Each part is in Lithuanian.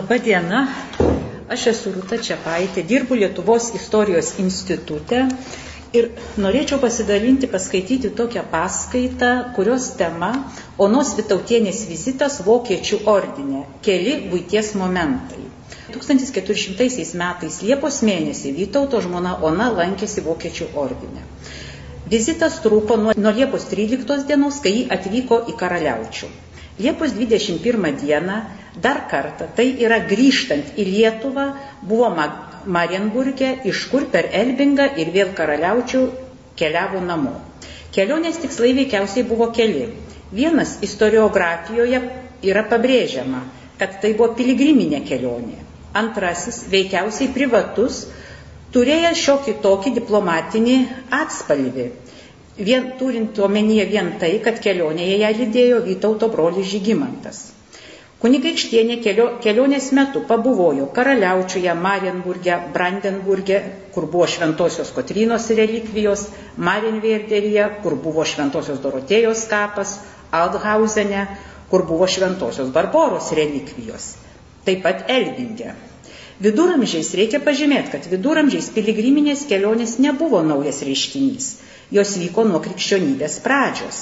Labą dieną, aš esu Rūta Čiapaitė, dirbu Lietuvos istorijos institute ir norėčiau pasidalinti, paskaityti tokią paskaitą, kurios tema Onos Vitautienės vizitas Vokiečių ordinė - keli būties momentai. 1400 metais Liepos mėnesį Vytauto žmona Ona lankėsi Vokiečių ordinė. Vizitas truko nuo, nuo Liepos 13 dienos, kai ji atvyko į Karaliaučių. Liepos 21 dieną dar kartą, tai yra grįžtant į Lietuvą, buvo Marienburgė, iš kur per Elbingą ir vėl karaliaučių keliavo namo. Kelionės tikslai veikiausiai buvo keli. Vienas istoriografijoje yra pabrėžiama, kad tai buvo piligriminė kelionė. Antrasis veikiausiai privatus, turėjęs šiokį tokį diplomatinį atspalvį vien, turint omenyje vien tai, kad kelionėje ją lydėjo Vytauto brolis Žygimantas. Kunigaikštienė kelio, kelionės metu pabuvojo Karaliaučiuje, Marienburge, Brandenburge, kur buvo Šventosios Kotrynos relikvijos, Marienverderyje, kur buvo Šventosios Dorotėjos kapas, Althausene, kur buvo Šventosios Barboros relikvijos, taip pat Elbinge. Viduramžiais reikia pažymėti, kad viduramžiais piligriminės kelionės nebuvo naujas reiškinys jos vyko nuo krikščionybės pradžios.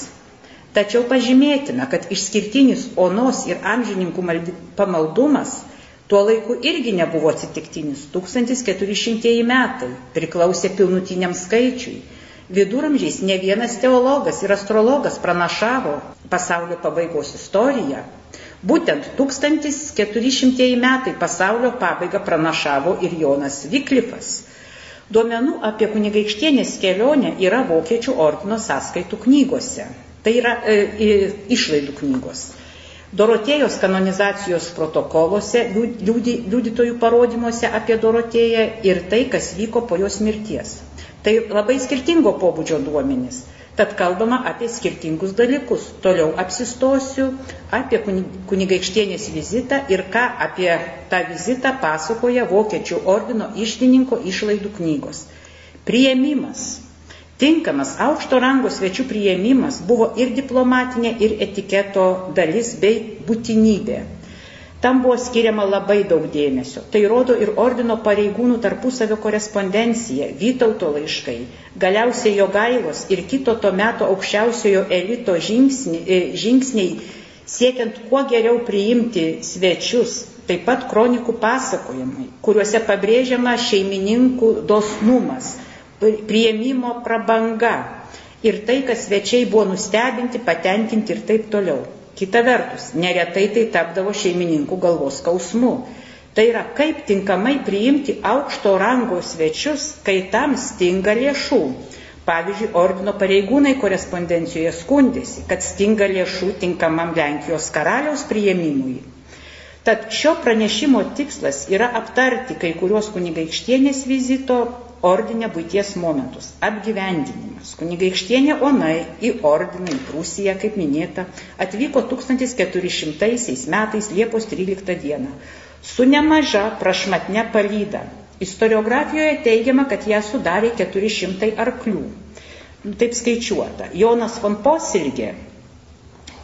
Tačiau pažymėtina, kad išskirtinis onos ir amžininkų pamaldumas tuo laiku irgi nebuvo atsitiktinis. 1400 metai priklausė pilnutiniam skaičiui. Viduramžiais ne vienas teologas ir astrologas pranašavo pasaulio pabaigos istoriją. Būtent 1400 metai pasaulio pabaigą pranašavo ir Jonas Viklifas. Duomenų apie kunigaikštienės kelionę yra Vokiečių ordino sąskaitų knygose. Tai yra e, išlaidų knygos. Dorotėjos kanonizacijos protokoluose, liūdy, liudytojų parodymuose apie Dorotėją ir tai, kas vyko po jos mirties. Tai labai skirtingo pobūdžio duomenys. Tad kalbama apie skirtingus dalykus. Toliau apsistosiu apie kunigaikštienės vizitą ir ką apie tą vizitą pasakoja Vokiečių ordino išdininko išlaidų knygos. Priėmimas. Tinkamas aukšto rango svečių priėmimas buvo ir diplomatinė, ir etiketo dalis bei būtinybė. Tam buvo skiriama labai daug dėmesio. Tai rodo ir ordino pareigūnų tarpusavio korespondencija, Vytauto laiškai, galiausiai jo gailos ir kito to meto aukščiausiojo elito žingsni, e, žingsniai siekiant kuo geriau priimti svečius, taip pat kronikų pasakojimai, kuriuose pabrėžiama šeimininkų dosnumas, prieimimo prabanga ir tai, kad svečiai buvo nustebinti, patenkinti ir taip toliau. Kita vertus, neretai tai tapdavo šeimininkų galvos skausmu. Tai yra, kaip tinkamai priimti aukšto rango svečius, kai tam stinga lėšų. Pavyzdžiui, ordino pareigūnai korespondencijoje skundėsi, kad stinga lėšų tinkamam Lenkijos karaliaus priėmimui. Tad šio pranešimo tikslas yra aptarti kai kurios kunigaikštienės vizito ordinė būties momentus. Apgyvendinimas. Kunigaikštienė Onai į ordiną, į Prūsiją, kaip minėta, atvyko 1400 metais Liepos 13 dieną su nemaža prašmatne palyda. Istoriografijoje teigiama, kad ją sudarė 400 arklių. Taip skaičiuota. Jonas von Posilgė,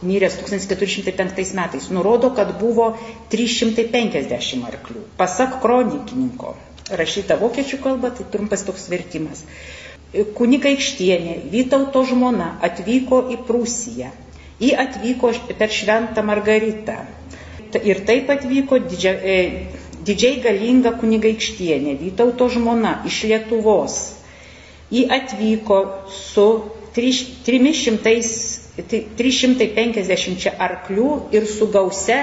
miręs 1405 metais, nurodo, kad buvo 350 arklių. Pasak kronikininko, rašyta vokiečių kalba, tai trumpas toks vertimas. Kunigaikštienė, Vytauto žmona, atvyko į Prūsiją. Ji atvyko per Šventą Margaritą. Ir taip atvyko didžia, e, didžiai galinga kunigaikštienė, Vytauto žmona iš Lietuvos. Ji atvyko su 300, 350 arklių ir su gause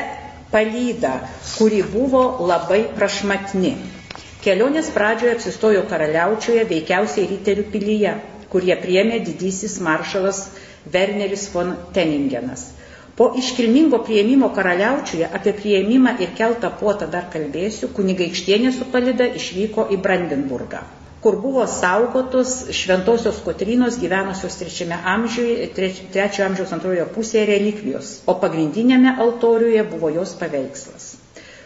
palyda, kuri buvo labai prašmatni. Kelionės pradžioje apsistojo karaliaučioje, veikiausiai Riterių pilyje, kurie priemė didysis maršalas Werneris von Teningenas. Po iškilmingo prieimimo karaliaučiuje apie prieimimą ir keltą puotą dar kalbėsiu, kunigaikštienė su palida išvyko į Brandenburgą, kur buvo saugotos šventosios Kotrynos gyvenusios trečiame amžiuje, treč, trečiojo amžiaus antrojo pusėje relikvijos, o pagrindinėme altoriuje buvo jos paveikslas.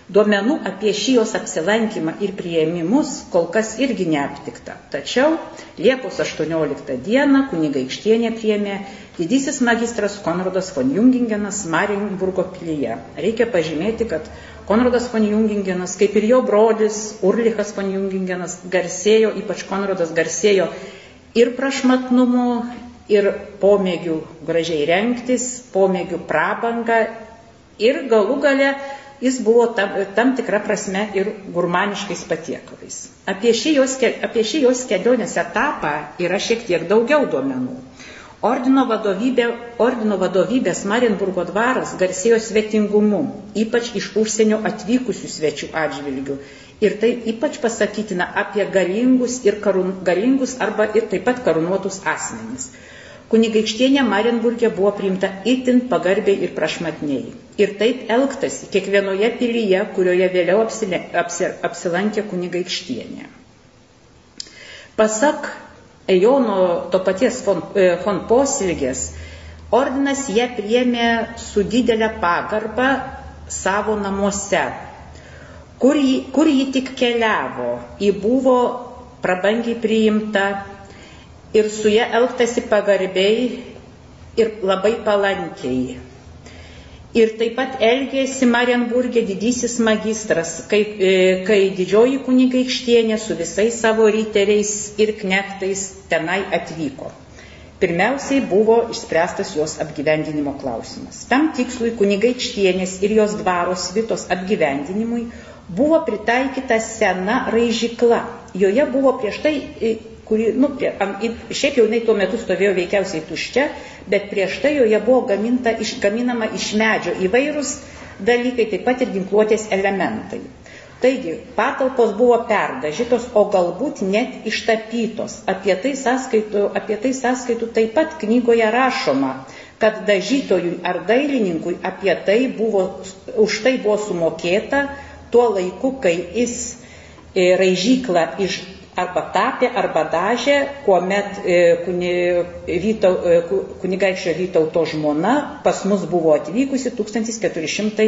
Duomenų apie šį jos apsilankymą ir prieimimus kol kas irgi neaptikta. Tačiau Liepos 18 dieną kunigaikštienė priėmė didysis magistras Konradas von Jungingenas Marienburgo pilyje. Reikia pažymėti, kad Konradas von Jungingenas, kaip ir jo brolis Urlichas von Jungingenas, garsėjo, ypač Konradas garsėjo ir prašmatnumu, ir pomėgių gražiai renktis, pomėgių prabangą ir galų gale jis buvo tam, tam tikra prasme ir gurmaniškais patiekalais. Apie šį, jos, apie šį jos kelionės etapą yra šiek tiek daugiau duomenų. Ordino, vadovybė, ordino vadovybės Marienburgo dvaras garsėjo svetingumu, ypač iš užsienio atvykusių svečių atžvilgių. Ir tai ypač pasakytina apie galingus, ir karun, galingus arba ir taip pat karūnuotus asmenys. Kunigaikštienė Marienburgė buvo priimta itin pagarbiai ir prašmatniai. Ir taip elgtasi kiekvienoje pilyje, kurioje vėliau apsile, apsi, apsilankė kunigaikštienė. Pasak Ejono to paties fon, e, fon posilgės, ordinas ją priėmė su didelė pagarba savo namuose, kur jį, kur jį tik keliavo, jį buvo prabangiai priimta ir su ją elgtasi pagarbiai ir labai palankiai. Ir taip pat elgėsi Marienburgė didysis magistras, kai, e, kai didžioji kunigaikštienė su visais savo ryteriais ir knektais tenai atvyko. Pirmiausiai buvo išspręstas jos apgyvendinimo klausimas. Tam tikslui kunigaikštienės ir jos dvaros vitos apgyvendinimui buvo pritaikyta sena raižykla. Joje buvo prieš tai e, kuri, nu, prie, šiaip jau jinai tuo metu stovėjo veikiausiai tuščia, bet prieš tai joje buvo gaminta, iš, gaminama iš medžio įvairūs dalykai, taip pat ir ginkluotės elementai. Taigi, patalpos buvo perdažytos, o galbūt net ištapytos. Apie tai sąskaitų, apie tai sąskaitų taip pat knygoje rašoma, kad dažytojui ar dailininkui apie tai buvo, už tai buvo sumokėta tuo laiku, kai jis e, raižyklą iš arba tapė, arba dažė, kuomet e, e, kunigaikščio Vytauto žmona pas mus buvo atvykusi 1400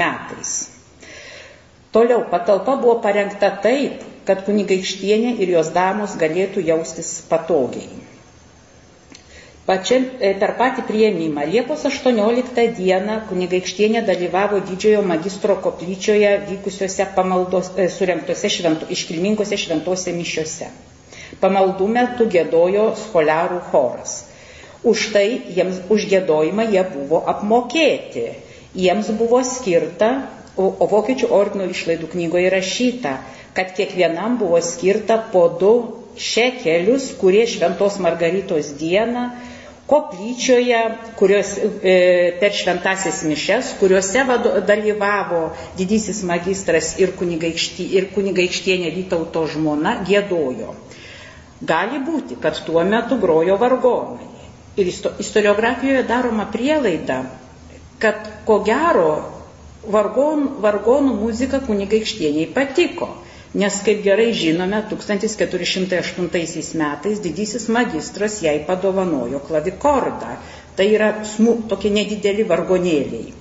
metais. Toliau patalpa buvo parengta taip, kad kunigaikštienė ir jos damos galėtų jaustis patogiai. Pačia, e, per patį prieimimą Liepos 18 dieną kunigaikštienė dalyvavo didžiojo magistro koplyčioje vykusiuose pamaldos, e, surinktose švento, iškilmingose šventose mišiuose. Pamaldų metu gėdojo scholiarų choras. Už tai jiems už gėdojimą jie buvo apmokėti. Jiems buvo skirta, o, o Vokiečių ordino išlaidų knygoje rašyta, kad kiekvienam buvo skirta po du šekelius, kurie šventos Margaritos dieną koplyčioje, kurios, e, per šventasis mišes, kuriuose vado, dalyvavo didysis magistras ir, kunigaikšti, ir kunigaikštienė Vytauto žmona gėdojo. Gali būti, kad tuo metu grojo vargonai. Ir istoriografijoje daroma prielaida, kad ko gero vargon, vargonų muzika kunigaikštieniai patiko. Nes, kaip gerai žinome, 1408 metais didysis magistras jai padovanojo klavikordą. Tai yra smu, tokie nedideli vargonėliai.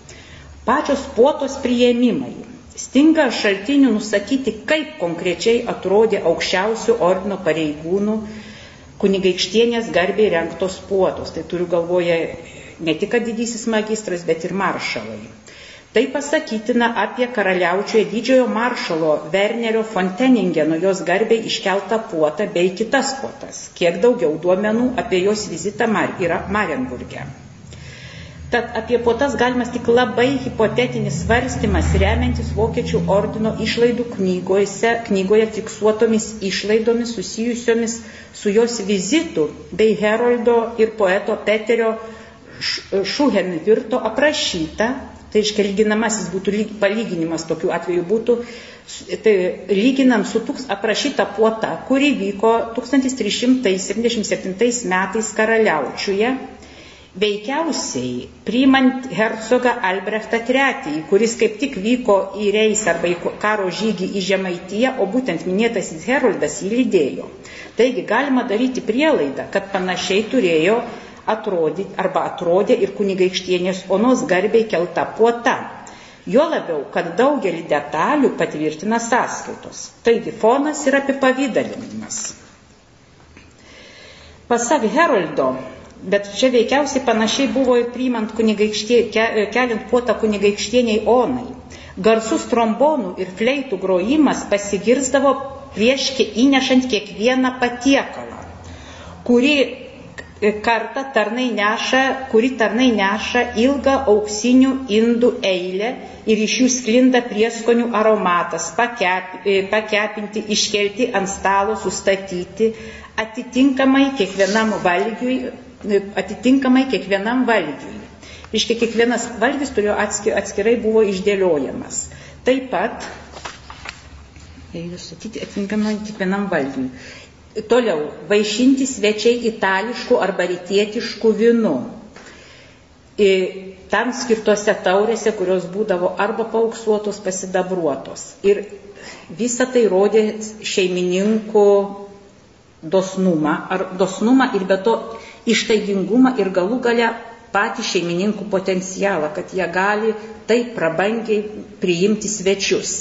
Pačios puotos prieimimai. Stinga šaltinių nusakyti, kaip konkrečiai atrodė aukščiausių ordino pareigūnų kunigaikštienės garbiai renktos puotos. Tai turiu galvoje ne tik didysis magistras, bet ir maršalai. Tai pasakytina apie karaliaučioje didžiojo maršalo Wernerio Fonteningeno jos garbiai iškeltą puotą bei kitas puotas. Kiek daugiau duomenų apie jos vizitą Mar yra Marienburgė. Tad apie puotas galimas tik labai hipotetinis svarstymas remiantis Vokiečių ordino išlaidų knygose, knygoje fiksuotomis išlaidomis susijusiomis su jos vizitu bei Heroldo ir poeto Peterio Šuhenvirto aprašyta Tai iškia lyginamasis būtų lyg, palyginimas tokiu atveju būtų, tai lyginam su tūks aprašyta puota, kuri vyko 1377 metais karaliaučiuje, veikiausiai priimant hercogą Albrechtą III, kuris kaip tik vyko į reis arba į karo žygį į Žemaitiją, o būtent minėtasis Heroldas jį lydėjo. Taigi galima daryti prielaidą, kad panašiai turėjo atrodė, arba atrodė ir kunigaikštienės onos garbiai kelta puota. Jo labiau, kad daugelį detalių patvirtina sąskaitos. Taigi fonas yra apipavydalinimas. Pasak Heroldo, bet čia veikiausiai panašiai buvo ir priimant keliant puotą kunigaikštieniai Onai. Garsus trombonų ir fleitų grojimas pasigirzdavo prieš įnešant kiekvieną patiekalą, kurį kartą tarnai neša, kuri tarnai neša ilgą auksinių indų eilę ir iš jų sklinda prieskonių aromatas, pakep, pakepinti, iškelti ant stalo, sustatyti, atitinkamai kiekvienam valgiui, atitinkamai kiekvienam valgiui. Iškia, kiekvienas valgis turėjo atskirai buvo išdėliojamas. Taip pat, statyti atitinkamai kiekvienam valgiui. Toliau, vaišinti svečiai itališkų arba rytietiškų vynų. Tam skirtose taurėse, kurios būdavo arba pauksuotos, pasidabruotos. Ir visa tai rodė šeimininkų dosnumą, ar dosnumą ir be to ištaigingumą ir galų gale patį šeimininkų potencialą, kad jie gali taip prabangiai priimti svečius.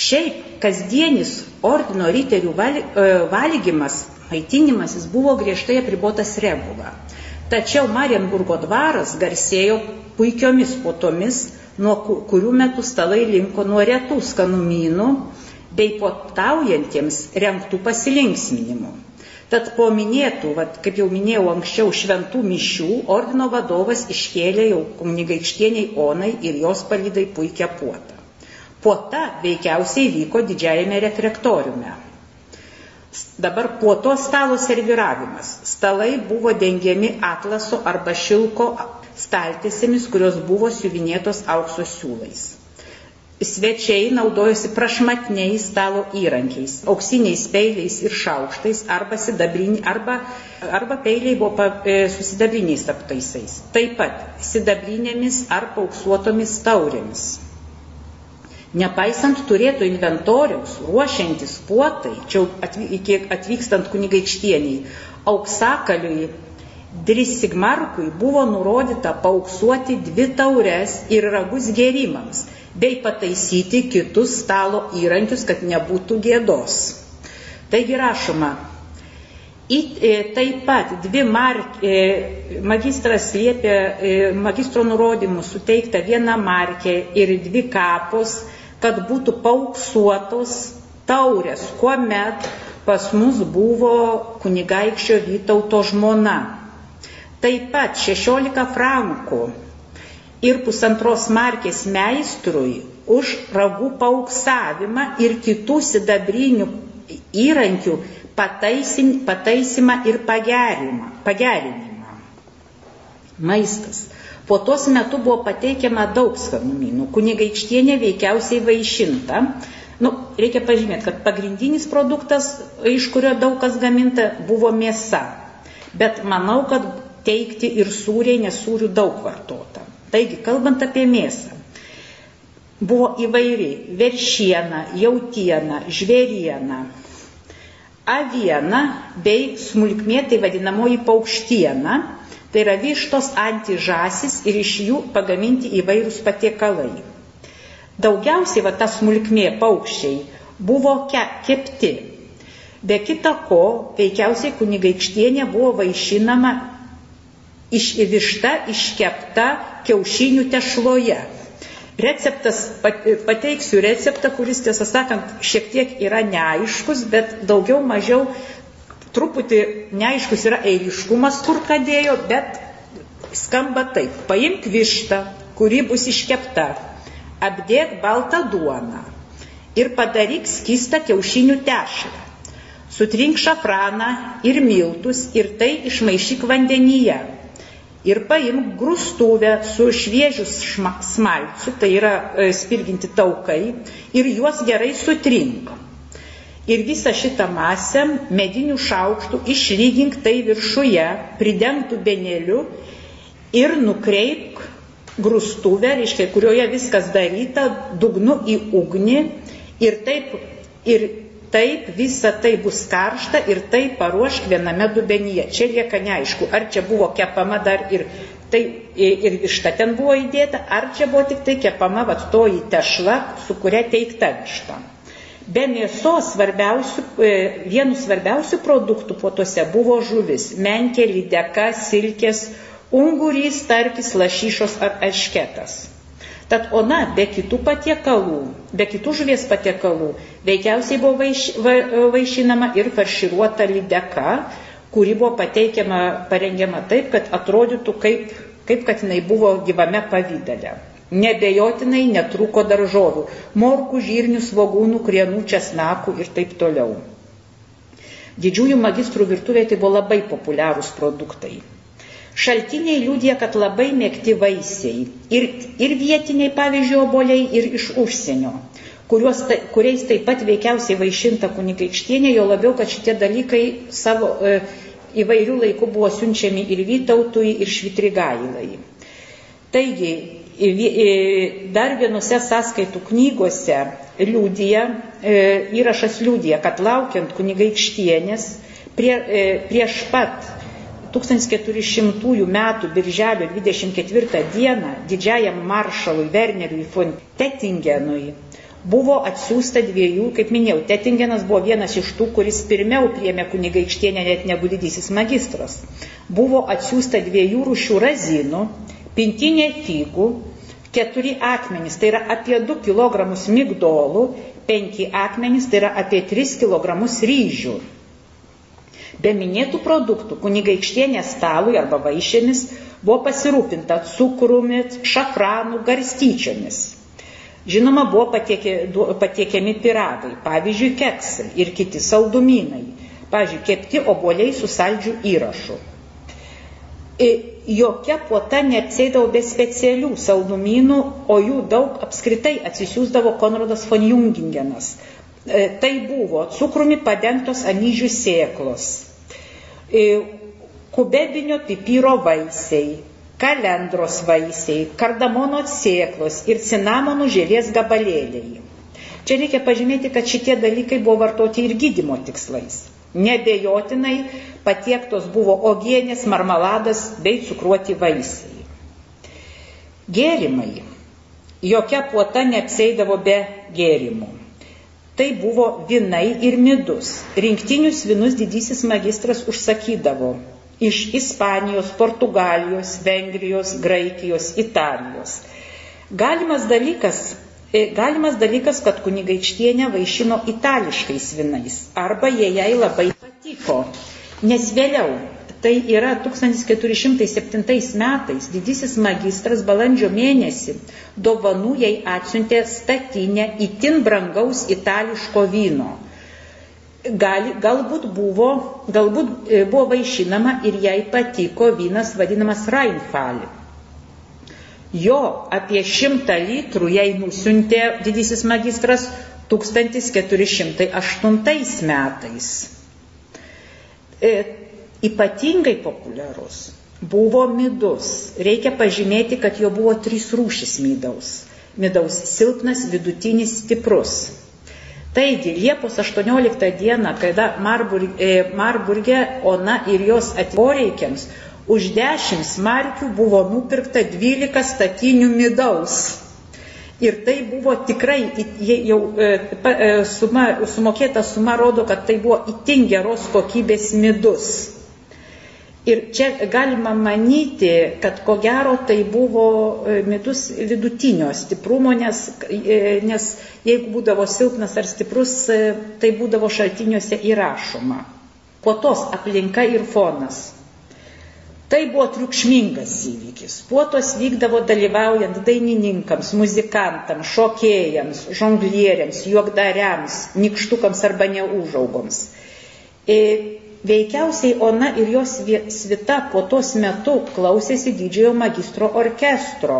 Šiaip kasdienis ordino riterių e, valgymas, maitinimasis buvo griežtai apribotas regula. Tačiau Marienburgo dvaras garsėjo puikiomis puotomis, nuo kurių metų stalai linko nuo retų skanumynų bei potaujantiems renktų pasilinksminimų. Tad po minėtų, vat, kaip jau minėjau anksčiau, šventų mišių ordino vadovas iškėlė jau kunigaikštieniai Onai ir jos palydai puikia puotą. Puota veikiausiai vyko didžiajame refrektoriume. Dabar puoto stalo serviravimas. Stalai buvo dengiami atlaso arba šilko staltiesėmis, kurios buvo siuvinėtos aukso siūlais svečiai naudojosi prašmatniais stalo įrankiais, auksiniais peiliais ir šaukštais arba, arba, arba peiliai buvo pa, e, su sidabriniais aptaisais. Taip pat sidabrinėmis ar pauksuotomis taurėmis. Nepaisant turėto inventoriaus, ruošiantis puotai, čia atvykstant kunigaikštieniai, auksakaliui Drisigmarkui buvo nurodyta pauksuoti dvi taures ir ragus gerimams bei pataisyti kitus stalo įrankius, kad nebūtų gėdos. Taigi rašoma, Į, e, taip pat dvi mark, e, magistras liepė e, magistro nurodymų suteikta viena markė ir dvi kapos, kad būtų pauksuotos taurės, kuomet pas mus buvo kunigaikščio Vytauto žmona. Taip pat 16 frankų ir pusantros markės meistrui už ragų pauksavimą ir kitų sidabrinių įrankių pataisimą ir pagerinimą. pagerinimą. Maistas. Po tos metu buvo pateikiama daug skanumynų. Kunigaikštienė veikiausiai vaišinta. Nu, reikia pažymėti, kad pagrindinis produktas, iš kurio daug kas gaminta, buvo mėsa. Bet manau, kad teikti ir sūriai, nes sūrių daug vartota. Taigi, kalbant apie mėsą, buvo įvairi veršiena, jautiena, žvėriena, aviena bei smulkmėtai vadinamoji paukštiena, tai yra vištos antižasis ir iš jų pagaminti įvairūs patiekalai. Daugiausiai va ta smulkmė paukščiai buvo ke, kepti. Be kita ko, veikiausiai kunigaikštienė buvo vaišinama išvišta, iškepta kiaušinių tešloje. Receptas, pateiksiu receptą, kuris tiesą sakant šiek tiek yra neaiškus, bet daugiau mažiau truputį neaiškus yra eiliškumas, kur ką dėjo, bet skamba taip. Paimk vištą, kuri bus iškepta, apdėk baltą duoną ir padaryk skistą kiaušinių tešlą. Sutrink šafraną ir miltus ir tai išmaišyk vandenyje ir paimk grūstuvę su šviežiu smalciu, tai yra e, spirginti taukai, ir juos gerai sutrink. Ir visą šitą masę medinių šaukštų išlygink tai viršuje, pridengtų beneliu ir nukreipk grūstuvę, reiškia, kurioje viskas daryta, dugnu į ugnį ir taip ir taip visa tai bus karšta ir tai paruošk viename dubenyje. Čia lieka neaišku, ar čia buvo kepama dar ir Tai ir višta ten buvo įdėta, ar čia buvo tik tai kepama vat toji tešla, su kuria teikta višta. Be mėsos svarbiausių, e, vienu svarbiausių produktų puotuose buvo žuvis - menkė, lydeka, silkės, ungurys, tarkis, lašyšos ar ašketas. Tad ona be kitų patiekalų, be kitų žuvies patiekalų, veikiausiai buvo vaiš, va, vaišinama ir farširuota lydeka, kuri buvo pateikiama, parengiama taip, kad atrodytų kaip, kaip kad jinai buvo gyvame pavydale. Nebejotinai netruko daržovių - morkų, žirnių, svogūnų, krienų, česnakų ir taip toliau. Didžiųjų magistrų virtuvėje tai buvo labai populiarūs produktai. Šaltiniai liūdė, kad labai mėgti vaisiai ir, ir vietiniai, pavyzdžiui, oboliai, ir iš užsienio kuriuos, kuriais taip pat veikiausiai vaišinta kunigaikštienė, jo labiau, kad šitie dalykai savo e, įvairių laikų buvo siunčiami ir Vytautui, ir Švitrigailai. Taigi, dar vienose sąskaitų knygose liūdija, e, įrašas liūdija, kad laukiant kunigaikštienės prie, e, prieš pat 1400 metų birželio 24 dieną didžiajam maršalui Werneriui von Tettingenui buvo atsiųsta dviejų, kaip minėjau, Tetingenas buvo vienas iš tų, kuris pirmiau priemė kunigaikštienę net negu didysis magistras. Buvo atsiųsta dviejų rūšių razinų, pintinė figų, keturi akmenys, tai yra apie 2 kg migdolų, penki akmenys, tai yra apie 3 kg ryžių. Be minėtų produktų kunigaikštienės stalui arba vaišėmis buvo pasirūpinta cukrumi, šafranų, garstyčiomis. Žinoma, buvo patiekė, patiekiami piragai, pavyzdžiui, keksai ir kiti saldumynai, pavyzdžiui, kepti oboliai su saldžiu įrašu. Ir jokia puota neapsėdavo be specialių saldumynų, o jų daug apskritai atsisiųsdavo Konradas von Jungingenas. E, tai buvo cukrumi padengtos anyžių sėklos, e, kubebinio pipyro vaisiai, kalendros vaisiai, kardamono sėklos ir cinamonų žėlės gabalėliai. Čia reikia pažymėti, kad šitie dalykai buvo vartoti ir gydimo tikslais. Nebejotinai patiektos buvo ogienės, marmaladas bei cukruoti vaisiai. Gėrimai. Jokia puota neapseidavo be gėrimų. Tai buvo vinai ir midus. Rinktinius vinus didysis magistras užsakydavo iš Ispanijos, Portugalijos, Vengrijos, Graikijos, Italijos. Galimas dalykas, galimas dalykas kad kunigaikštienė vaišino itališkais vinais. Arba jie jai labai patiko, nes vėliau Tai yra 1407 metais didysis magistras balandžio mėnesį dovanų jai atsiuntė statinę itin brangaus itališko vyno. Gali, galbūt, buvo, galbūt e, buvo vaišinama ir jai patiko vynas vadinamas Rainfali. Jo apie šimtą litrų jai nusiuntė didysis magistras 1408 metais. E, ypatingai populiarus buvo midus. Reikia pažymėti, kad jo buvo trys rūšis midaus. Midaus silpnas, vidutinis, stiprus. Taigi, Liepos 18 dieną, kada Marburg, e, Marburgė Ona ir jos atvoreikiams už 10 smarkių buvo nupirkta 12 statinių midaus. Ir tai buvo tikrai, jau e, e, suma, sumokėta suma rodo, kad tai buvo itin geros kokybės midus. Ir čia galima manyti, kad ko gero tai buvo e, midus vidutinio stiprumo, nes, nes jeigu būdavo silpnas ar stiprus, tai būdavo šaltiniuose įrašoma. Po tos aplinka ir fonas. Tai buvo triukšmingas įvykis. Puotos vykdavo dalyvaujant dainininkams, muzikantams, šokėjams, žonglieriams, juokdariams, nikštukams arba neužaugoms. Veikiausiai Ona ir jos svita po tos metu klausėsi didžiojo magistro orkestro,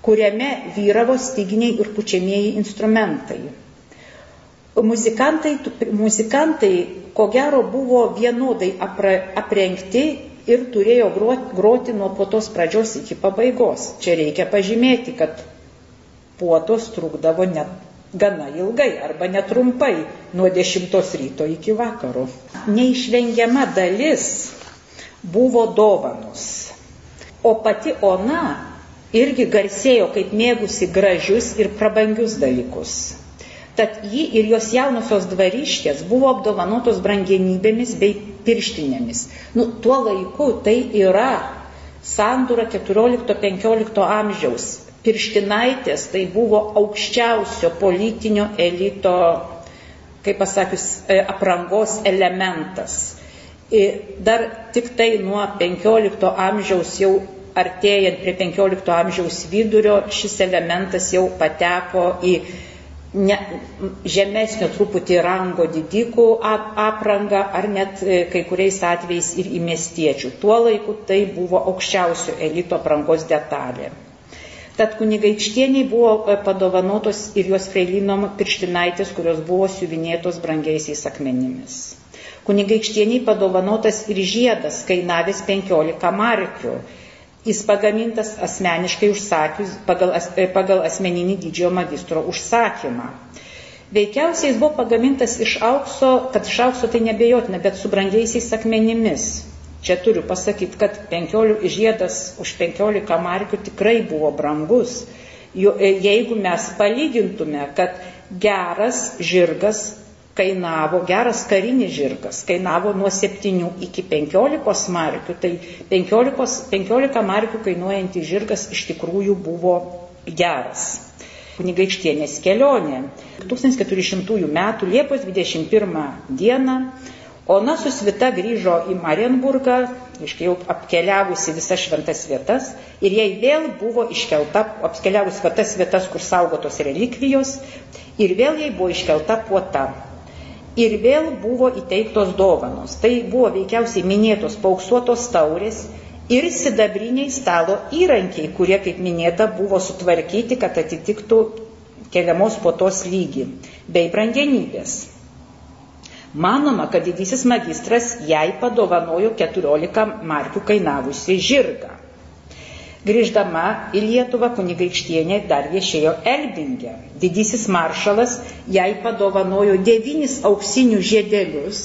kuriame vyravo styginiai ir pučiamieji instrumentai. Muzikantai, muzikantai ko gero buvo vienodai aprengti ir turėjo groti, nuo puotos pradžios iki pabaigos. Čia reikia pažymėti, kad puotos trukdavo net gana ilgai arba netrumpai nuo 10 ryto iki vakaro. Neišvengiama dalis buvo dovanos. O pati Ona irgi garsėjo kaip mėgusi gražius ir prabangius dalykus. Tad ji ir jos jaunosios dvariškės buvo apdovanotos brangenybėmis bei pirštinėmis. Nu, tuo laiku tai yra sandūra 14-15 amžiaus. Pirštinaitės tai buvo aukščiausio politinio elito, kaip pasakius, e, aprangos elementas. Ir dar tik tai nuo 15 amžiaus jau artėjant prie 15 amžiaus vidurio šis elementas jau pateko į ne, žemesnio truputį rango didikų aprangą ar net e, kai kuriais atvejais ir į miestiečių. Tuo laiku tai buvo aukščiausio elito aprangos detalė. Tad kunigaikštieniai buvo e, padovanotos ir jos freilinom pirštinaitės, kurios buvo siuvinėtos brangiaisiais akmenimis. Kunigaikštieniai padovanotas ir žiedas, kainavęs 15 markių Jis pagamintas asmeniškai užsakius pagal, e, pagal asmeninį didžiojo magistro užsakymą. Veikiausiai jis buvo pagamintas iš aukso, kad iš aukso tai nebejotina, bet su brangiaisiais akmenimis. Čia turiu pasakyti, kad 15, žiedas už 15 markių tikrai buvo brangus. E, jeigu mes palygintume, kad geras žirgas kainavo, geras karinis žirgas kainavo nuo 7 iki 15 markių, tai 15, 15 markių kainuojantis žirgas iš tikrųjų buvo geras. Kunigaikštienės kelionė. 1400 m. Liepos 21 d. Ona su svita grįžo į Marienburgą, iškai jau apkeliavusi visas šventas vietas, ir jai vėl buvo iškelta, apkeliavus tas vietas, kur saugotos relikvijos, ir vėl jai buvo iškelta puota ir vėl buvo įteiktos dovanos. Tai buvo veikiausiai minėtos pauksuotos taurės ir sidabriniai stalo įrankiai, kurie, kaip minėta, buvo sutvarkyti, kad atitiktų keliamos potos lygį, bei brangenybės. Manoma, kad didysis magistras jai padovanojo 14 markių kainavusi žirgą. Grįždama į Lietuvą kunigaikštienė dar viešėjo Elbinge. Didysis maršalas jai padovanojo devynis auksinius žiedelius,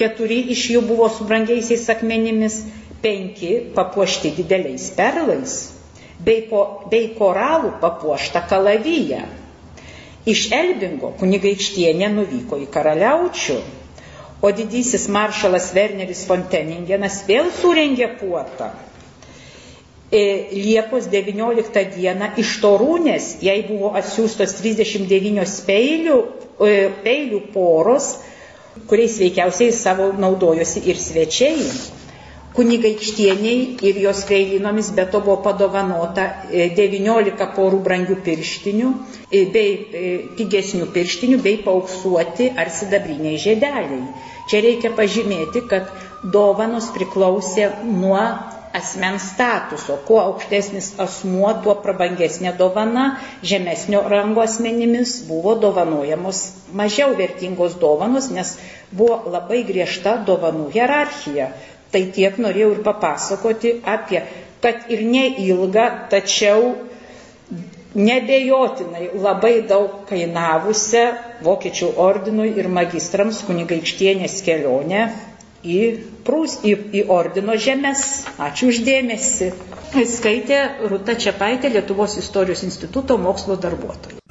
keturi iš jų buvo su brangiaisiais akmenimis, penki papuošti dideliais perlais, bei, po, bei koralų papuošta kalavyje. Iš Elbingo kunigaikštienė nuvyko į karaliaučių, o didysis maršalas Werneris Fonteningenas vėl surengė puotą Liepos 19 dieną iš Torūnės jai buvo atsiųstos 39 peilių, e, peilių poros, kuriais veikiausiai savo naudojosi ir svečiai. Kunigaikštieniai ir jos veilinomis be to buvo padovanota 19 e, porų brangių pirštinių, bei pigesnių pirštinių, bei pauksuoti ar sidabriniai žiedeliai. Čia reikia pažymėti, kad dovanos priklausė nuo asmens statuso. Kuo aukštesnis asmuo, tuo prabangesnė dovana, žemesnio rango asmenimis buvo dovanojamos mažiau vertingos dovanos, nes buvo labai griežta dovanų hierarchija. Tai tiek norėjau ir papasakoti apie, kad ir neilgą, tačiau nebejotinai labai daug kainavusią Vokiečių ordinui ir magistrams kunigaikštienės kelionę į, prūs, į, į ordino žemės. Ačiū uždėmesi. Skaitė Rūta Čiapaitė, Lietuvos istorijos instituto mokslo darbuotoja.